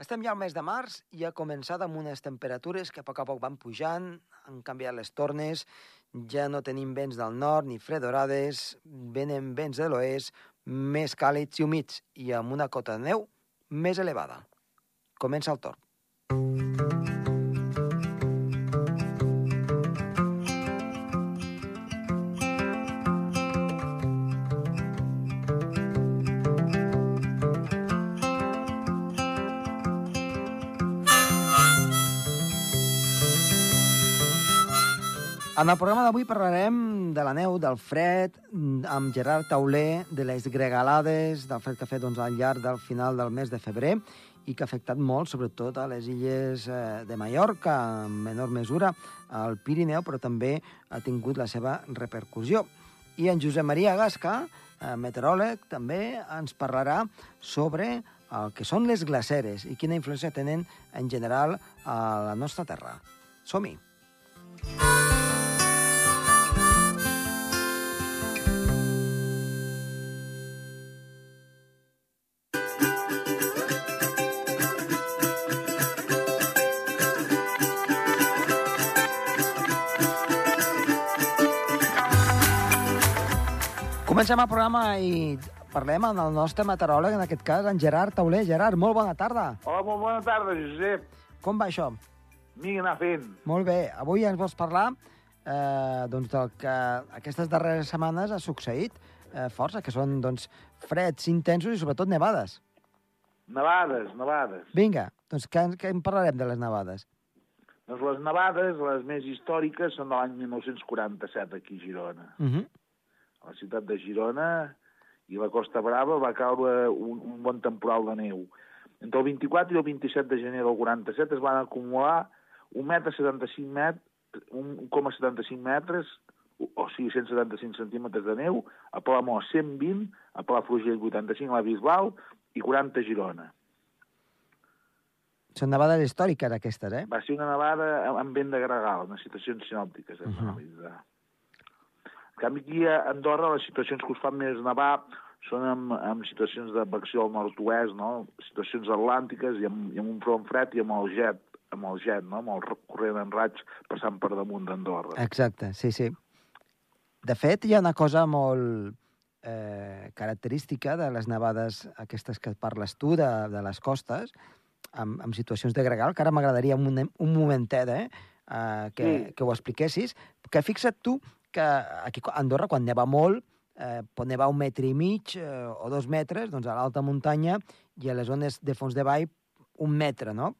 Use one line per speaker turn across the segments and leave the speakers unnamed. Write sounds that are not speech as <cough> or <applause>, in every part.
Estem ja al mes de març i ha començat amb unes temperatures que a poc a poc van pujant, han canviat les tornes, ja no tenim vents del nord ni fredorades, venen vents de l'oest, més càlids i humits i amb una cota de neu més elevada. Comença el torn. En el programa d'avui parlarem de la neu, del fred, amb Gerard Tauler, de les gregalades, del fred que ha fet doncs, al llarg del final del mes de febrer i que ha afectat molt, sobretot a les illes eh, de Mallorca, en menor mesura, al Pirineu, però també ha tingut la seva repercussió. I en Josep Maria Gasca, eh, meteoròleg, també ens parlarà sobre el que són les glaceres i quina influència tenen en general a la nostra terra. Som-hi! Comencem el programa i parlem amb el nostre meteoròleg, en aquest cas, en Gerard Tauler. Gerard, molt bona tarda.
Hola, molt bona tarda, Josep.
Com va això?
Vinga, anar fent.
Molt bé. Avui ens vols parlar eh, doncs, del que aquestes darreres setmanes ha succeït eh, força, que són doncs, freds intensos i sobretot nevades.
Nevades, nevades.
Vinga, doncs què, què en parlarem de les nevades?
Doncs les nevades, les més històriques, són de l'any 1947 aquí a Girona.
Uh -huh.
A la ciutat de Girona i la Costa Brava va caure un, un bon temporal de neu. Entre el 24 i el 27 de gener del 47 es van acumular 1 metre 75 met 1,75 metres, o sigui, 175 centímetres de neu, a Palamós 120, a Palafrugell 85, a la Bisbal i 40 a Girona.
Són nevades històriques, aquestes, eh?
Va ser una nevada amb vent de gregal, unes situacions sinòptiques. Uh
Mhm.
-huh. Canvi, aquí a Andorra, les situacions que us fan més nevar són amb, amb situacions de vecció al nord-oest, no? situacions atlàntiques i amb, i amb un front fred i amb el jet, amb el jet, no? amb el corrent en raig passant per damunt d'Andorra.
Exacte, sí, sí. De fet, hi ha una cosa molt eh, característica de les nevades aquestes que parles tu, de, de les costes, amb, amb situacions de gregal, que ara m'agradaria un, un momentet eh, eh, que,
Sí.
que ho expliquessis, que fixa't tu que aquí a Andorra, quan neva molt, eh, pot nevar un metre i mig eh, o dos metres, doncs a l'alta muntanya i a les zones de fons de vall un metre, no?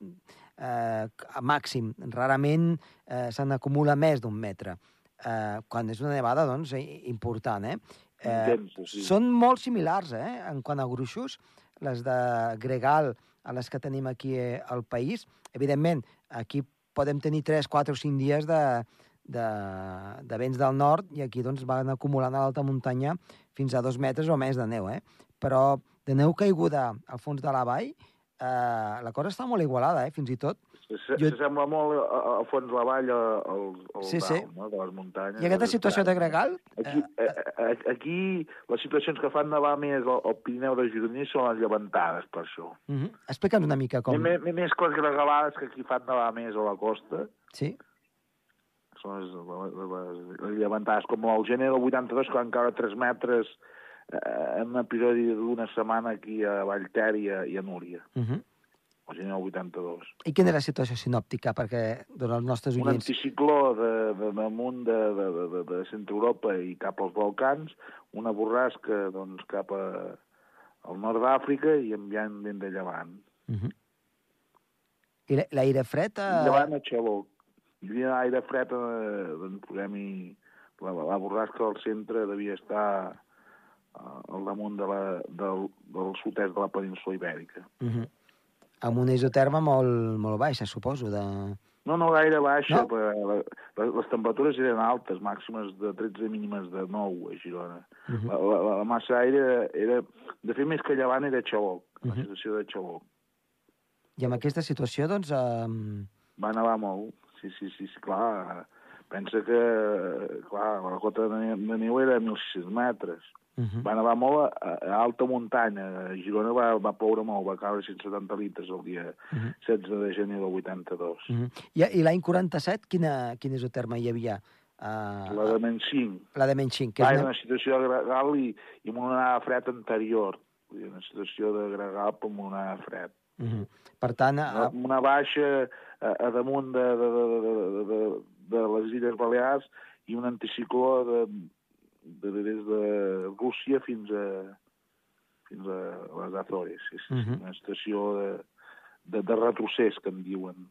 Eh, a màxim. Rarament eh, se n'acumula més d'un metre. Eh, quan és una nevada, doncs, i- important, eh? eh
Intensa, sí.
Són molt similars, eh, en quant a gruixos, les de gregal a les que tenim aquí eh, al país. Evidentment, aquí podem tenir 3, 4 o 5 dies de, de, de vents del nord i aquí doncs, van acumulant a l'alta muntanya fins a dos metres o més de neu. Eh? Però de neu caiguda al fons de la vall, eh, la cosa està molt igualada, eh, fins i tot. Jo-
S'assembla molt a, a, a fons la vall al, al
Sí,
dalt,
sí.
no? de les muntanyes.
I aquesta situació de gregal,
Aquí,
eh,
eh, eh, aquí les situacions que fan nevar més al, al Pirineu de Gironès són les llevantades, per això.
uh -huh. explica'ns una mica com...
Més, més les gregalades que aquí fan nevar més a la costa,
Sí?
Són les, les, les, les llevantades, com el gener del 82, que van caure 3 metres eh, en un episodi d'una setmana aquí a Vallter i a, i a Núria,
Uh -huh.
el gener del 82.
I quina és la situació sinòptica? Perquè doncs, els nostres
Un
oients...
anticicló de, de, damunt de, de, de, de, de centre Europa i cap als Balcans, una borrasca doncs, cap a, al nord d'Àfrica i enviant vent de llevant.
Uh -huh. I la- l'aire fred...
Uh...
Eh...
Llevant a xaló. Hi havia aire fred, eh, doncs posem-hi... La, la borrasca del centre devia estar eh, al damunt de la, del, del sud-est de la península ibèrica.
Uh -huh. Amb una isoterma molt, molt baixa, suposo, de...
No, no gaire baixa,
No?
però la, les, les temperatures eren altes, màximes de 13 mínimes de 9 a Girona.
Uh -huh.
La, la, la massa d'aire era... De fet, més que llevant era xaloc, la
Mhm.
situació de xaloc.
I amb aquesta situació, doncs... Eh...
Va nevar molt, sí, sí, sí, sí clar. Pensa que, clar, la cota de neu era 1.600 metres. Uh -huh. Va nevar molt a, a alta muntanya. A Girona va, va ploure molt, va caure 170 litres el dia uh -huh. 16 de gener del 82. Uh -huh.
I, i l'any 47, quina, quin és el terme hi havia?
Uh, la de menys 5.
La de menys 5.
Que és una... una situació gregal i, i amb una onada fred anterior. Una situació de gregal amb una onada fred.
Uh -huh. Per tant...
A... Una, una baixa a, a damunt de, de, de, de, de, de, les Illes Balears i un anticicló de, de, de, des de Rússia fins a, fins a les Azores. És uh -huh. una estació de, de, de retrocés, que en diuen.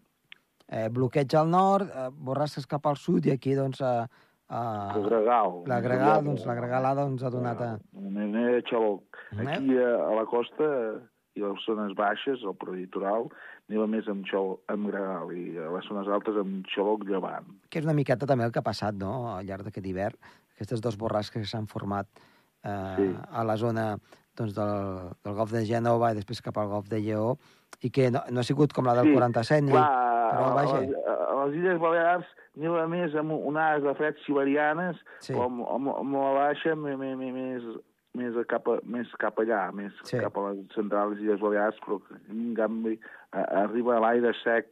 Eh, bloqueig al nord, eh, borrasques cap al sud i aquí, doncs, a,
a... El gregal.
La gregal, doncs, la gregalada ens ha donat a...
Una mena de xaloc. Aquí, a, a la costa, i a les zones baixes, el prelitoral, neva més amb, xol, amb gregal i a les zones altes amb xaloc llevant.
Que és una miqueta també el que ha passat, no?, al llarg d'aquest hivern. Aquestes dos borrasques que s'han format eh, sí. a la zona doncs, del, del golf de Gènova i després cap al golf de Lleó, i que no, no ha sigut com la del sí, 47, ni... Clar, però vaja...
A les, a les Illes Balears neva més amb onades de fred siberianes, sí. amb, amb, amb la baixa més, més, més, a cap, a, més cap allà, més sí. cap a les centrals i les Balears, però en canvi a, arriba l'aire sec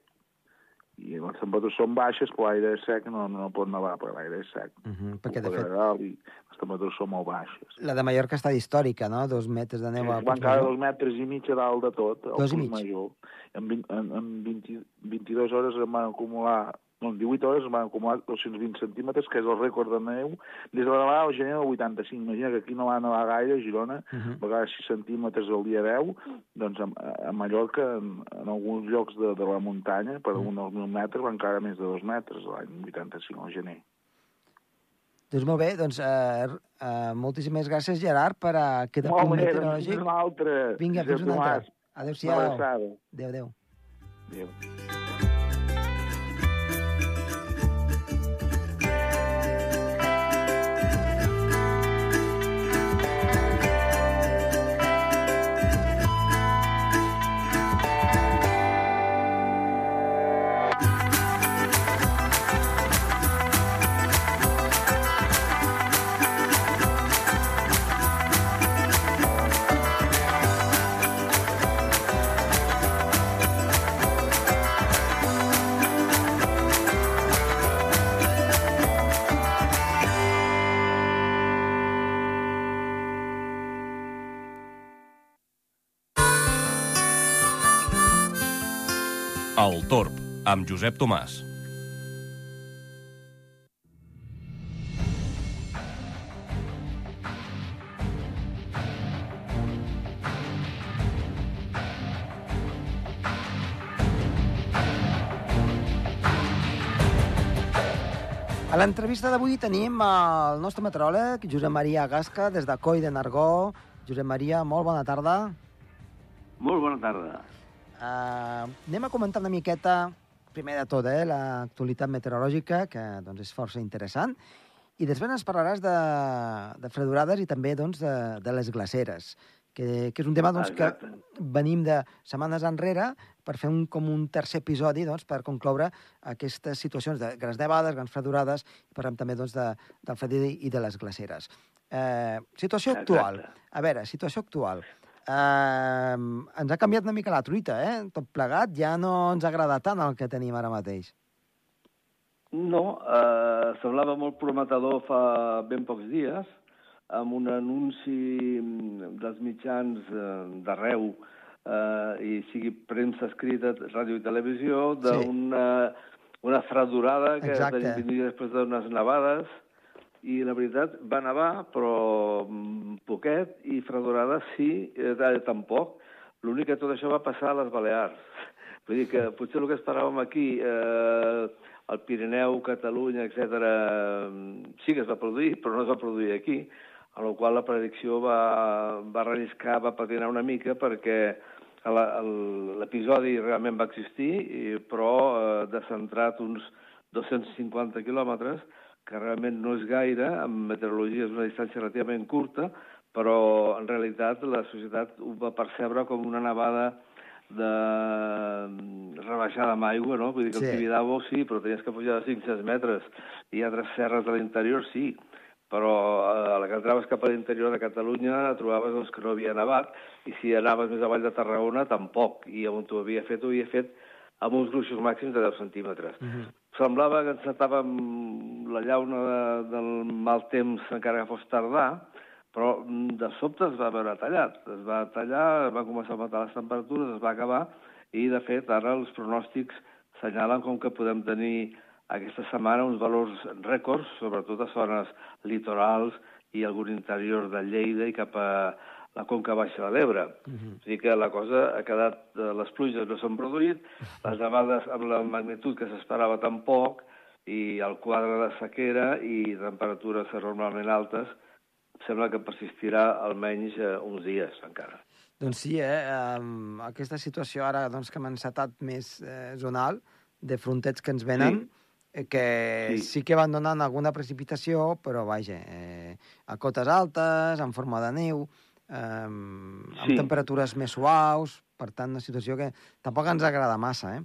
i les temperatures són baixes, però l'aire sec no, no pot nevar, perquè l'aire és sec. Uh -huh, perquè, de fet... I les temperatures són molt baixes.
La de Mallorca està històrica, no? Dos metres de neu sí,
Van cada dos metres i mig a dalt de tot, dos i mig. Major. En, 20, en, en 20, 22 hores em van acumular en 18 hores es van acumular 220 centímetres, que és el rècord de neu, des de la nevada al gener del 85. Imagina que aquí no va nevar gaire, a Girona, uh -huh. a vegades 6 centímetres el dia 10, doncs a, a Mallorca, en, en alguns llocs de, de la muntanya, per uh -huh. uns 1.000 metres, van encara més de 2 metres l'any 85 al gener.
Doncs molt bé, doncs uh, uh, moltíssimes gràcies, Gerard, per aquest apunt meteorològic.
Fins una altra.
Vinga, fins una altra. Adéu-siau. Adéu, adéu. Adéu.
Amb Josep Tomàs.
A l'entrevista d'avui tenim el nostre meteoròleg, Josep Maria Gasca, des de Coi de Nargó. Josep Maria, molt bona tarda.
Molt bona tarda.
Uh, anem a comentar una miqueta, primer de tot, eh, l'actualitat meteorològica, que doncs, és força interessant, i després ens parlaràs de, de fredurades i també doncs, de, de les glaceres, que, que és un tema doncs, que venim de setmanes enrere per fer un, com un tercer episodi doncs, per concloure aquestes situacions de grans nevades, grans fredurades, i parlem també doncs, de, del fred i de les glaceres. Eh, situació Exacte. actual. A veure, situació actual eh, ens ha canviat una mica la truita, eh? Tot plegat ja no ens agrada tant el que tenim ara mateix.
No, eh, semblava molt prometedor fa ben pocs dies, amb un anunci dels mitjans eh, d'arreu, eh, i sigui premsa escrita, ràdio i televisió, d'una sí. una fredurada que Exacte. vindria després d'unes nevades, i la veritat va nevar, però mm, poquet, i fredorada sí, eh, tampoc. L'únic que tot això va passar a les Balears. <laughs> Vull dir que potser el que esperàvem aquí, eh, el Pirineu, Catalunya, etc, mm, sí que es va produir, però no es va produir aquí, a la qual la predicció va, va relliscar, va patinar una mica, perquè l'episodi realment va existir, però eh, descentrat uns 250 quilòmetres, que realment no és gaire, en meteorologia és una distància relativament curta, però en realitat la societat ho va percebre com una nevada de baixada amb aigua, no? Vull dir que
Sí.
el Tibidabo sí, però tenies que pujar de 500 metres. I altres serres de l'interior sí, però eh, a la que entraves cap a l'interior de Catalunya trobaves doncs, que no havia nevat, i si anaves més avall de Tarragona, tampoc. I on ho havia fet, ho havia fet amb uns gruixos màxims de 10 centímetres.
Mhm.
Semblava que encertàvem la llauna de, del mal temps encara que fos tardà, però mm, de sobte es va veure tallat. Es va tallar, va començar a matar les temperatures, es va acabar, i de fet ara els pronòstics senyalen com que podem tenir aquesta setmana uns valors rècords, sobretot a zones litorals i algun interior de Lleida i cap a la conca baixa de l'Ebre.
Mhm.
O sigui que la cosa ha quedat... eh, Les pluges no s'han produït, les nevades amb la magnitud que s'esperava tampoc, i el quadre de sequera i temperatures anormalment altes sembla que persistirà almenys eh, uns dies encara.
Doncs sí, eh? Um, aquesta situació ara doncs, que hem encetat més eh, zonal, de frontets que ens venen, sí. que sí.
Sí.
que van donant alguna precipitació, però vaja, eh, a cotes altes, en forma de neu, eh, amb
Sí.
temperatures més suaus, per tant, una situació que tampoc ens agrada massa, eh?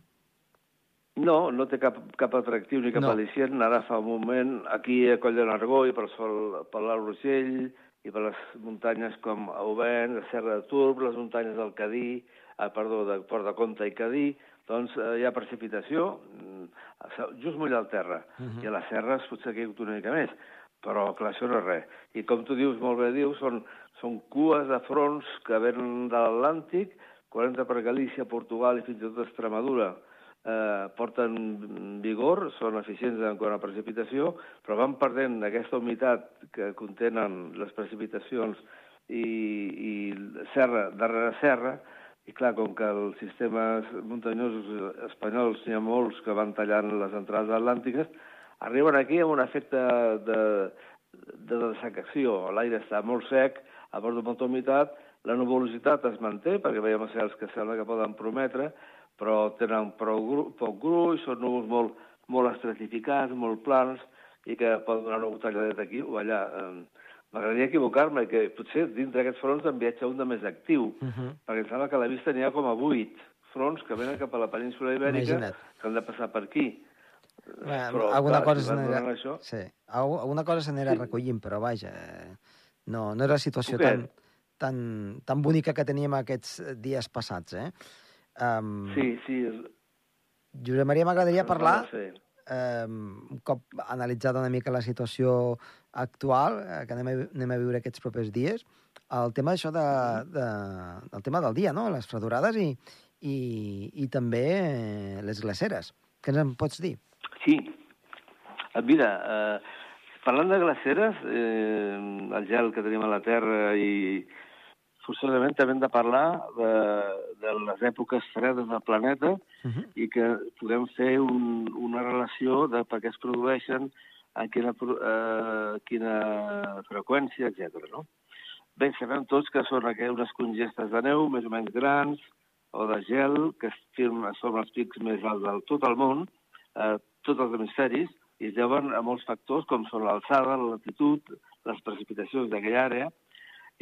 No, no té cap, cap atractiu ni cap
No.
al·licient. Ara fa un moment, aquí a Coll de Nargó i per, sol, per l'Alt Rossell i per les muntanyes com Aubent, la Serra de Turb, les muntanyes del Cadí, ah, perdó, de Port de Comte i Cadí, doncs eh, hi ha precipitació, mm, just mullar el terra. Uh -huh. I a les serres potser que hi ha hagut una mica més, però clar, això no és res. I com tu dius, molt bé dius, són, són cues de fronts que venen de l'Atlàntic, 40 per Galícia, Portugal i fins i tot Extremadura, eh, porten vigor, són eficients en quant a precipitació, però van perdent aquesta humitat que contenen les precipitacions i, i serra darrere serra, i clar, com que els sistemes muntanyosos espanyols n'hi ha molts que van tallant les entrades atlàntiques, arriben aquí amb un efecte de, de dessecació. L'aire està molt sec, a bord de molta humitat, la nuvolositat es manté, perquè veiem cels que sembla que poden prometre, però tenen prou gru, poc gruix, són núvols molt, molt estratificats, molt plans, i que poden donar una talladeta aquí o allà. M'agradaria equivocar-me, que potser dintre d'aquests fronts en viatja un de més actiu,
Uh -huh.
perquè em sembla que a la vista n'hi ha com a vuit fronts que venen cap a la península ibèrica,
Imagina't.
que han de passar per aquí.
Bé,
Però,
alguna
clar,
cosa
donant això-
Sí, algu- alguna cosa s'anirà
Sí.
recollint, però vaja, eh, no, no era la situació
Poquet.
tan, tan, tan bonica que teníem aquests dies passats, eh? Um,
Sí, sí.
Josep Maria, m'agradaria parlar, eh, un cop analitzada una mica la situació actual, eh, que anem a, anem a viure aquests propers dies, el tema d'això de, de, del tema del dia, no? les fredurades i, i, i també eh, les glaceres. Què ens en pots dir?
Sí. Mira, eh, parlant de glaceres, eh, el gel que tenim a la Terra i forçosament també hem de parlar de, de les èpoques fredes del planeta
Uh -huh.
i que podem fer un, una relació de per què es produeixen, a quina, eh, quina freqüència, etc. No? Bé, sabem tots que són unes congestes de neu més o menys grans o de gel que es firmen sobre els pics més alts del tot el món, eh, tots els hemisferis, i es deuen a molts factors com són l'alçada, la latitud, les precipitacions d'aquella àrea,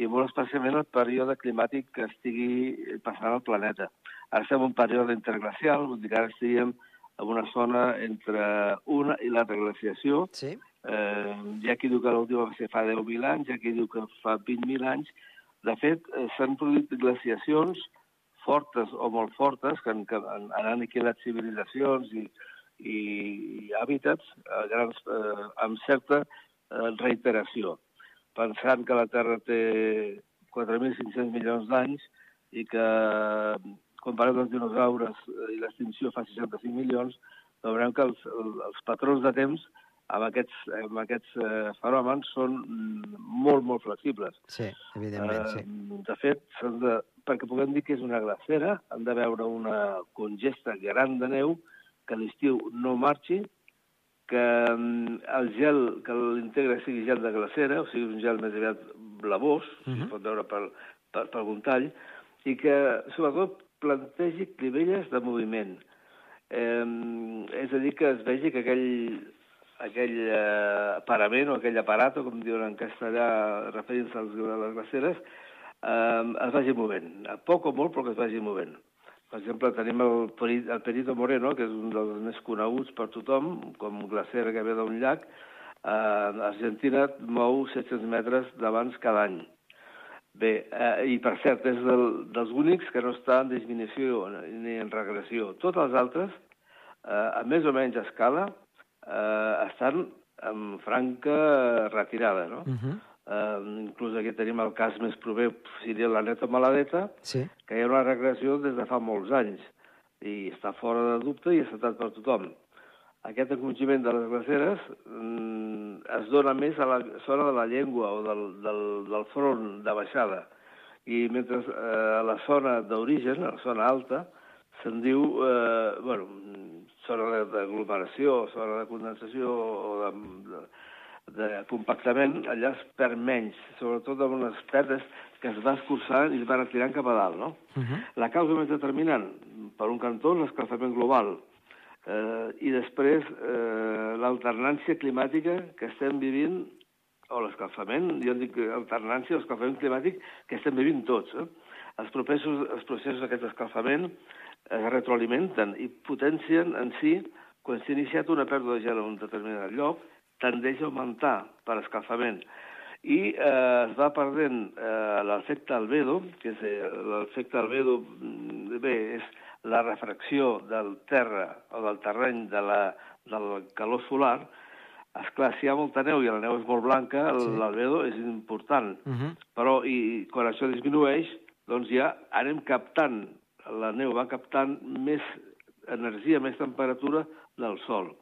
i molt especialment el període climàtic que estigui passant al planeta. Ara estem en un període interglacial, vull dir que ara estaríem en una zona entre una i l'altra glaciació.
Sí?
Eh, hi ha qui diu que l'última va ser fa 10.000 anys, hi ha qui diu que fa 20.000 anys. De fet, eh, s'han produït glaciacions fortes o molt fortes que han, que han aniquilat civilitzacions i, i, i hàbitats eh, grans, eh, amb certa eh, reiteració pensant que la Terra té 4.500 milions d'anys i que, comparat amb els dinosaures eh, i l'extinció fa 65 milions, veurem que els, els patrons de temps amb aquests, amb aquests eh, fenòmens són mm, molt, molt flexibles.
Sí, evidentment, sí.
Eh, de fet, de, perquè puguem dir que és una glacera, han de veure una congesta gran de neu que l'estiu no marxi, que mm, el gel que l'integra sigui gel de glacera, o sigui, un gel més aviat blavós, uh -huh.
Mhm.
es pot veure per, per, per algun tall, i que, sobretot, plantegi clivelles de moviment. Eh, és a dir, que es vegi que aquell, aquell eh, parament o aquell aparato, com diuen en castellà, referint-se a les glaceres, eh, es vagi movent. A poc o molt, però que es vagi movent. Per exemple, tenim el, el Perito Moreno, que és un dels més coneguts per tothom, com glacera que ve d'un llac. Eh, Argentina mou 700 metres d'abans cada any. Bé, eh, i per cert, és del, dels únics que no està en disminució ni en regressió. Tots els altres, eh, a més o menys escala, eh, estan en franca retirada, no?
Uh -huh.
Eh, inclús aquí tenim el cas més proper, seria la Neta Maladeta,
Sí.
que hi ha una regressió des de fa molts anys i està fora de dubte i acceptat per tothom. Aquest encongiment de les glaceres mm, es dona més a la zona de la llengua o del, del, del front de baixada i mentre eh, a la zona d'origen, a la zona alta, se'n diu, eh, bueno, zona de- d'aglomeració, zona de condensació o de, de, de compactament, allà es perd menys, sobretot amb unes petes que es va escurçant i es van tirant cap a dalt, no?
Uh -huh.
La causa més determinant, per un cantó, l'escalfament global, eh, i després eh, l'alternància climàtica que estem vivint, o l'escalfament, jo dic alternància, l'escalfament climàtic que estem vivint tots. Eh? Els, processos, els processos d'aquest escalfament es retroalimenten i potencien en si, quan s'ha iniciat una pèrdua de gel en un determinat lloc, tendeix a augmentar per escalfament i eh, es va perdent eh, l'efecte albedo, que és eh, l'efecte albedo, mm, bé, és la refracció del terra o del terreny de la, del calor solar, esclar, si hi ha molta neu i la neu és molt blanca,
Sí.
l'albedo és important.
Uh -huh.
Però i, quan això disminueix, doncs ja anem captant, la neu va captant més energia, més temperatura del sol.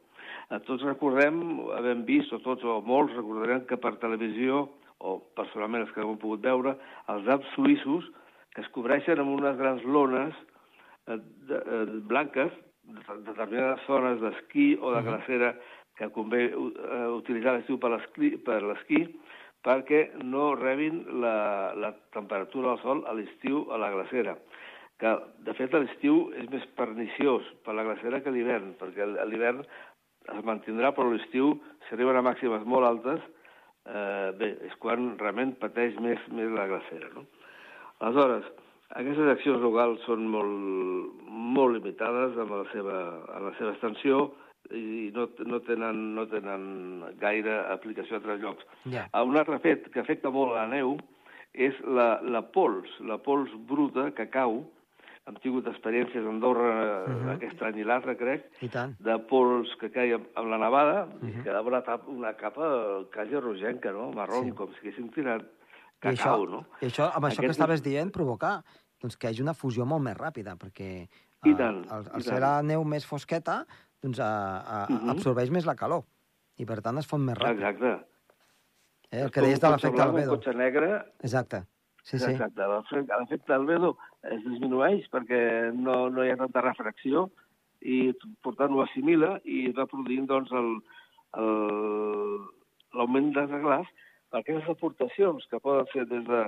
Eh, Tots recordem, havem vist, o tots o molts recordarem que per televisió, o personalment els que hem pogut veure, els Alps suïssos, que es cobreixen amb unes grans lones eh, de, eh, blanques, de determinades zones d'esquí o de glacera que convé eh, utilitzar l'estiu per l'esquí, per l'esquí perquè no rebin la, la temperatura del sol a l'estiu a la glacera. Que, de fet, a l'estiu és més perniciós per la glacera que l'hivern, perquè a l'hivern es mantindrà, però a l'estiu, si arriben a màximes molt altes, eh, bé, és quan realment pateix més, més la glacera. No? Aleshores, aquestes accions locals són molt, molt limitades amb la seva, amb la seva extensió i no, no, tenen, no tenen gaire aplicació a altres llocs.
Ja.
Ah, Un altre fet que afecta molt la neu és la, la pols, la pols bruta que cau. Hem tingut experiències a Andorra uh
Mhm.
aquest any i l'altre, crec,
I tant.
de pols que caia amb la nevada
Mhm.
i quedava una, tap, una capa quasi rogenca, no? marró,
Sí.
com si haguéssim tirat
I això,
cacau, no?
I això, amb això que
Aquest-
estaves dient, provocar doncs, que hi hagi una fusió molt més ràpida, perquè
I
eh,
tant,
al,
i
al ser
tant.
la neu més fosqueta, doncs, a, a,
Mhm.
absorbeix més la calor i, per tant, es fon més ràpid.
Exacte.
Eh, el que deies de l'efecte albedo.
Un cotxe negre,
Exacte. Sí, sí.
Exacte. L'efecte albedo es disminueix perquè no, no hi ha tanta refracció i, per tant, ho assimila i va produint, doncs, l'augment de glaç per aquestes aportacions que poden ser des de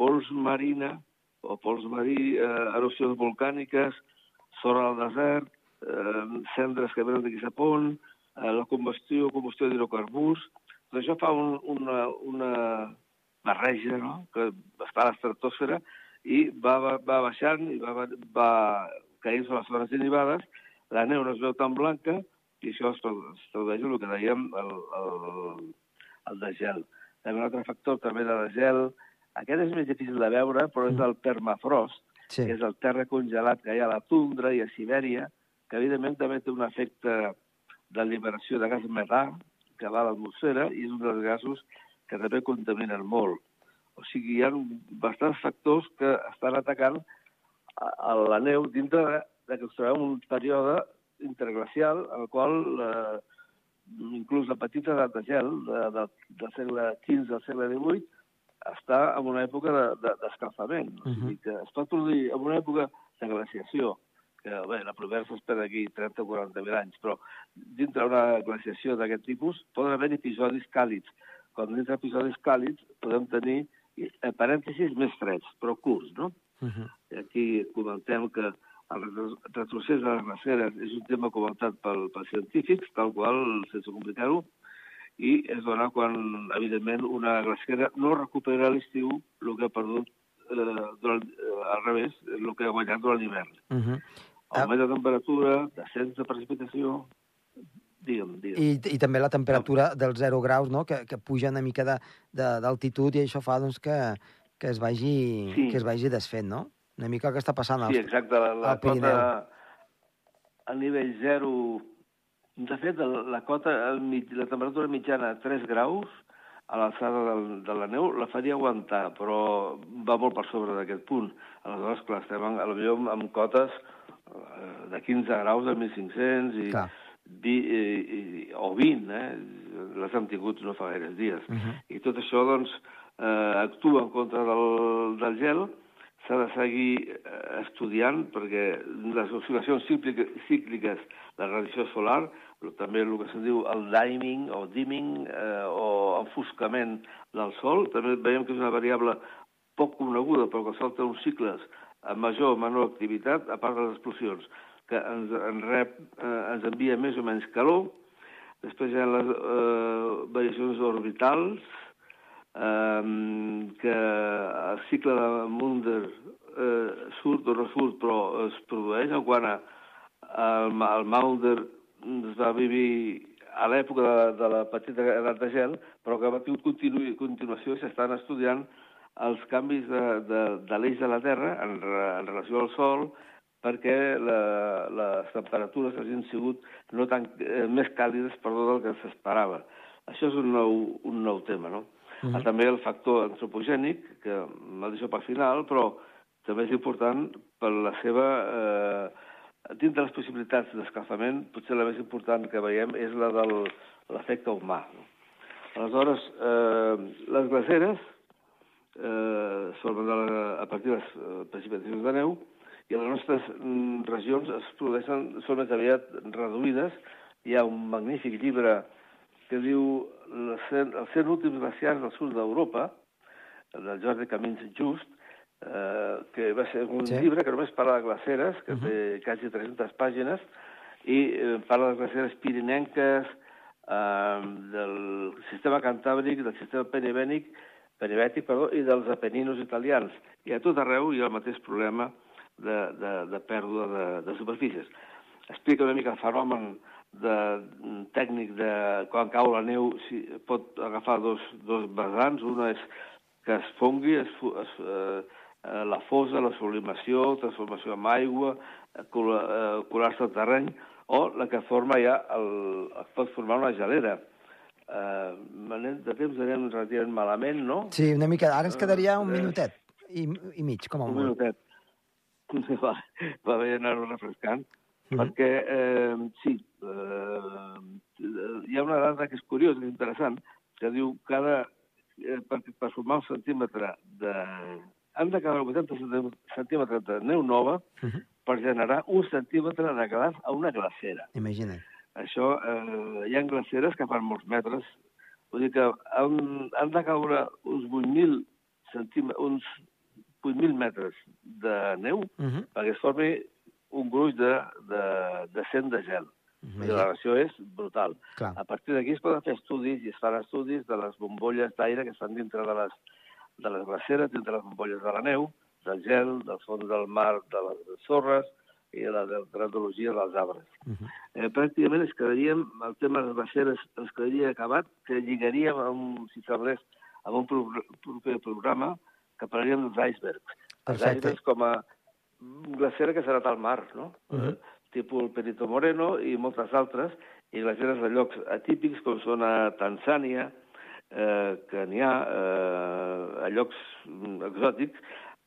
pols marina o pols marí, eh, erupcions volcàniques, sorra al desert, eh, cendres que venen d'aquí Sapon, eh, la combustió, combustió d'hidrocarburs. Tot això fa un, una, una barreja no? que està a l'estratosfera i va, va, va baixant i va, va caient sobre les zones inhibades, la neu no es veu tan blanca i això es, tradueix el que dèiem el, el, el desgel. També un altre factor també de desgel, aquest és més difícil de veure, però és el permafrost,
sí.
que és el terra congelat que hi ha a la tundra i a Sibèria, que evidentment també té un efecte de liberació de gas metà que va a l'atmosfera i és un dels gasos que també contaminen molt. O sigui, hi ha bastants factors que estan atacant a, a la neu dintre de, de que ens trobem un període interglacial en el qual eh, inclús la petita edat de gel de, de, del segle XV al segle XVIII està en una època d'escalfament. De, de, o sigui que es pot produir en una època de glaciació, que bé, la primera s'espera d'aquí 30 o 40 mil anys, però dintre una glaciació d'aquest tipus poden haver episodis càlids. Quan dintre episodis càlids podem tenir, en parèntesis, més freds, però curts, no?
Uh -huh.
I aquí comentem que el retrocés de les glaceres és un tema comentat pel, pels científics, tal qual, sense complicar-ho, i es dona quan, evidentment, una glacera no recupera a l'estiu el que ha perdut eh, durant, eh, al revés, el que ha guanyat durant l'hivern.
Uh -huh.
Augment de temperatura, descens de precipitació... Digue'm, digue'm.
I, I també la temperatura dels 0 graus, no?, que, que puja una mica de- de- d'altitud i això fa doncs, que, que, es vagi,
Sí.
que es vagi desfent, no? Una mica el que està passant als,
Sí, exacte. La, la
al Pirineu.
cota a nivell zero... De fet, la, cota, el, mig- la temperatura mitjana a 3 graus a l'alçada del- de la neu la faria aguantar, però va molt per sobre d'aquest punt. Aleshores, clar, estem en, potser amb, amb cotes eh, de 15 graus de 1.500 i,
Clar.
Vi, i, i, o 20, eh? Les hem tingut no fa gaires dies.
Uh -huh.
I tot això, doncs, eh, actua en contra del, del gel, s'ha de seguir eh, estudiant perquè les oscil·lacions cícliques, cícliques de radiació solar, però també el que se'n diu el diming o dimming eh, o enfoscament del Sol, també veiem que és una variable poc coneguda, però que té uns cicles amb major o menor activitat, a part de les explosions, que ens, ens, rep, eh, ens envia més o menys calor, després hi ha les eh, variacions orbitals, eh, que el cicle de Munder eh, surt o no surt, però es produeix, en quant a el, el Maunder es va vivir a l'època de, de la petita edat de gel, però que ha tingut continu, continuació s'estan estudiant els canvis de, de, de l'eix de la Terra en, re, en relació al Sol perquè la, les temperatures hagin sigut no tan, eh, més càlides perdó, del que s'esperava. Això és un nou, un nou tema, no? Mm. També el factor antropogènic, que me'l deixo per final, però també és important per la seva... Eh, dins de les possibilitats d'escalfament, potser la més important que veiem és la de l'efecte humà. No? Aleshores, eh, les glaceres eh, de la, a partir de les precipitacions de neu i les nostres mm, regions es produeixen, són més aviat reduïdes. Hi ha un magnífic llibre que diu les 100, els 100 últims glaciars del sud d'Europa, del Jordi Camins Just, eh, que va ser un
Sí.
sí. llibre que només parla de glaceres, que uh -huh. té quasi 300 pàgines, i eh, parla de glaceres pirinenques, eh, del sistema cantàbric, del sistema penibènic, penibètic, perdó, i dels apeninos italians. I a tot arreu hi ha el mateix problema de, de, de pèrdua de, de superfícies. Explica una mica el fenomen de, tècnic de quan cau la neu, si pot agafar dos, dos vessants. Una és que es fongui, es, es, eh, eh, la fosa, la sublimació, transformació en aigua, eh, eh, colar-se al terreny, o la que forma ja, el, es pot formar una gelera. Eh, anem- de temps anem relativament malament, no?
Sí, una mica. Ara ens quedaria un minutet i, i mig, com a
Un
molt.
minutet. <laughs> Va, va bé anar-ho refrescant.
Mhm.
Perquè, eh, sí, eh, hi ha una dada que és curiosa, és interessant, que diu cada, eh, per, per formar un centímetre de... Han de caure 80 centí- centímetres de neu nova
Mhm.
per generar un centímetre de glaç a una glacera.
Imagina't.
Això, eh, hi ha glaceres que fan molts metres. Vull dir que han, han de caure uns 8.000 centímetres, uns 8.000 metres de neu
Uh -huh.
perquè es formi un gruix de, de, de cent de gel. I la relació és brutal.
Clar.
A partir d'aquí es poden fer estudis, i es fan estudis de les bombolles d'aire que estan dintre de les, de les glaceres, dintre de les bombolles de la neu, del gel, del fons del mar, de les sorres i de la grandologia dels arbres.
Uh -huh.
Eh, pràcticament es quedaríem, el tema de les glaceres ens quedaria acabat, que lligaríem, amb, si s'arrelés, amb un pro proper programa que parlaríem dels icebergs. Els icebergs com a glacera que s'ha anat al mar, no?
Uh -huh.
eh, tipus el Perito Moreno i moltes altres, i glaceres de llocs atípics com són a Tanzània, eh, que n'hi ha eh, a llocs mm, exòtics,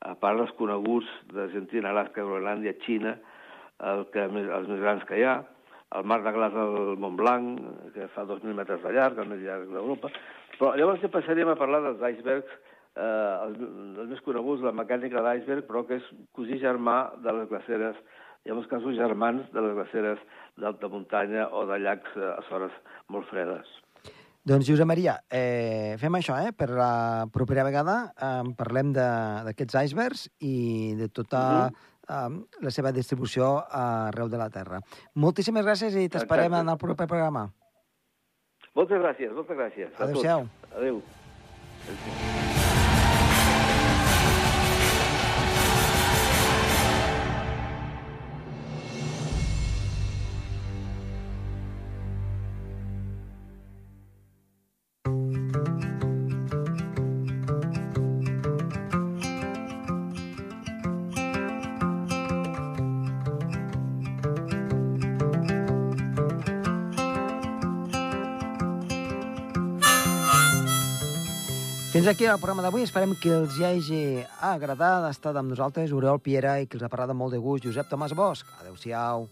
a part dels coneguts d'Argentina, Alaska, Groenlàndia, Xina, el que, els més grans que hi ha, el mar de glaç del Mont Blanc, que fa 2.000 metres de llarg, el més llarg d'Europa. Però llavors ja passaríem a parlar dels icebergs, eh, els, els més coneguts, la mecànica de l'iceberg, però que és cosí germà de les glaceres, hi ha molts casos germans de les glaceres d'alta muntanya o de llacs eh, a zones molt fredes.
Doncs, Josep Maria, eh, fem això, eh? Per la propera vegada eh, parlem de- d'aquests icebergs i de tota eh, la seva distribució arreu de la Terra. Moltíssimes gràcies i t'esperem en el proper programa.
Moltes gràcies, moltes gràcies.
Adéu-siau.
Adéu.
Fins aquí el programa d'avui. Esperem que els hi hagi agradat estar amb nosaltres, Oriol Piera, i que els ha parlat amb molt de gust, Josep Tomàs Bosch. Adéu-siau.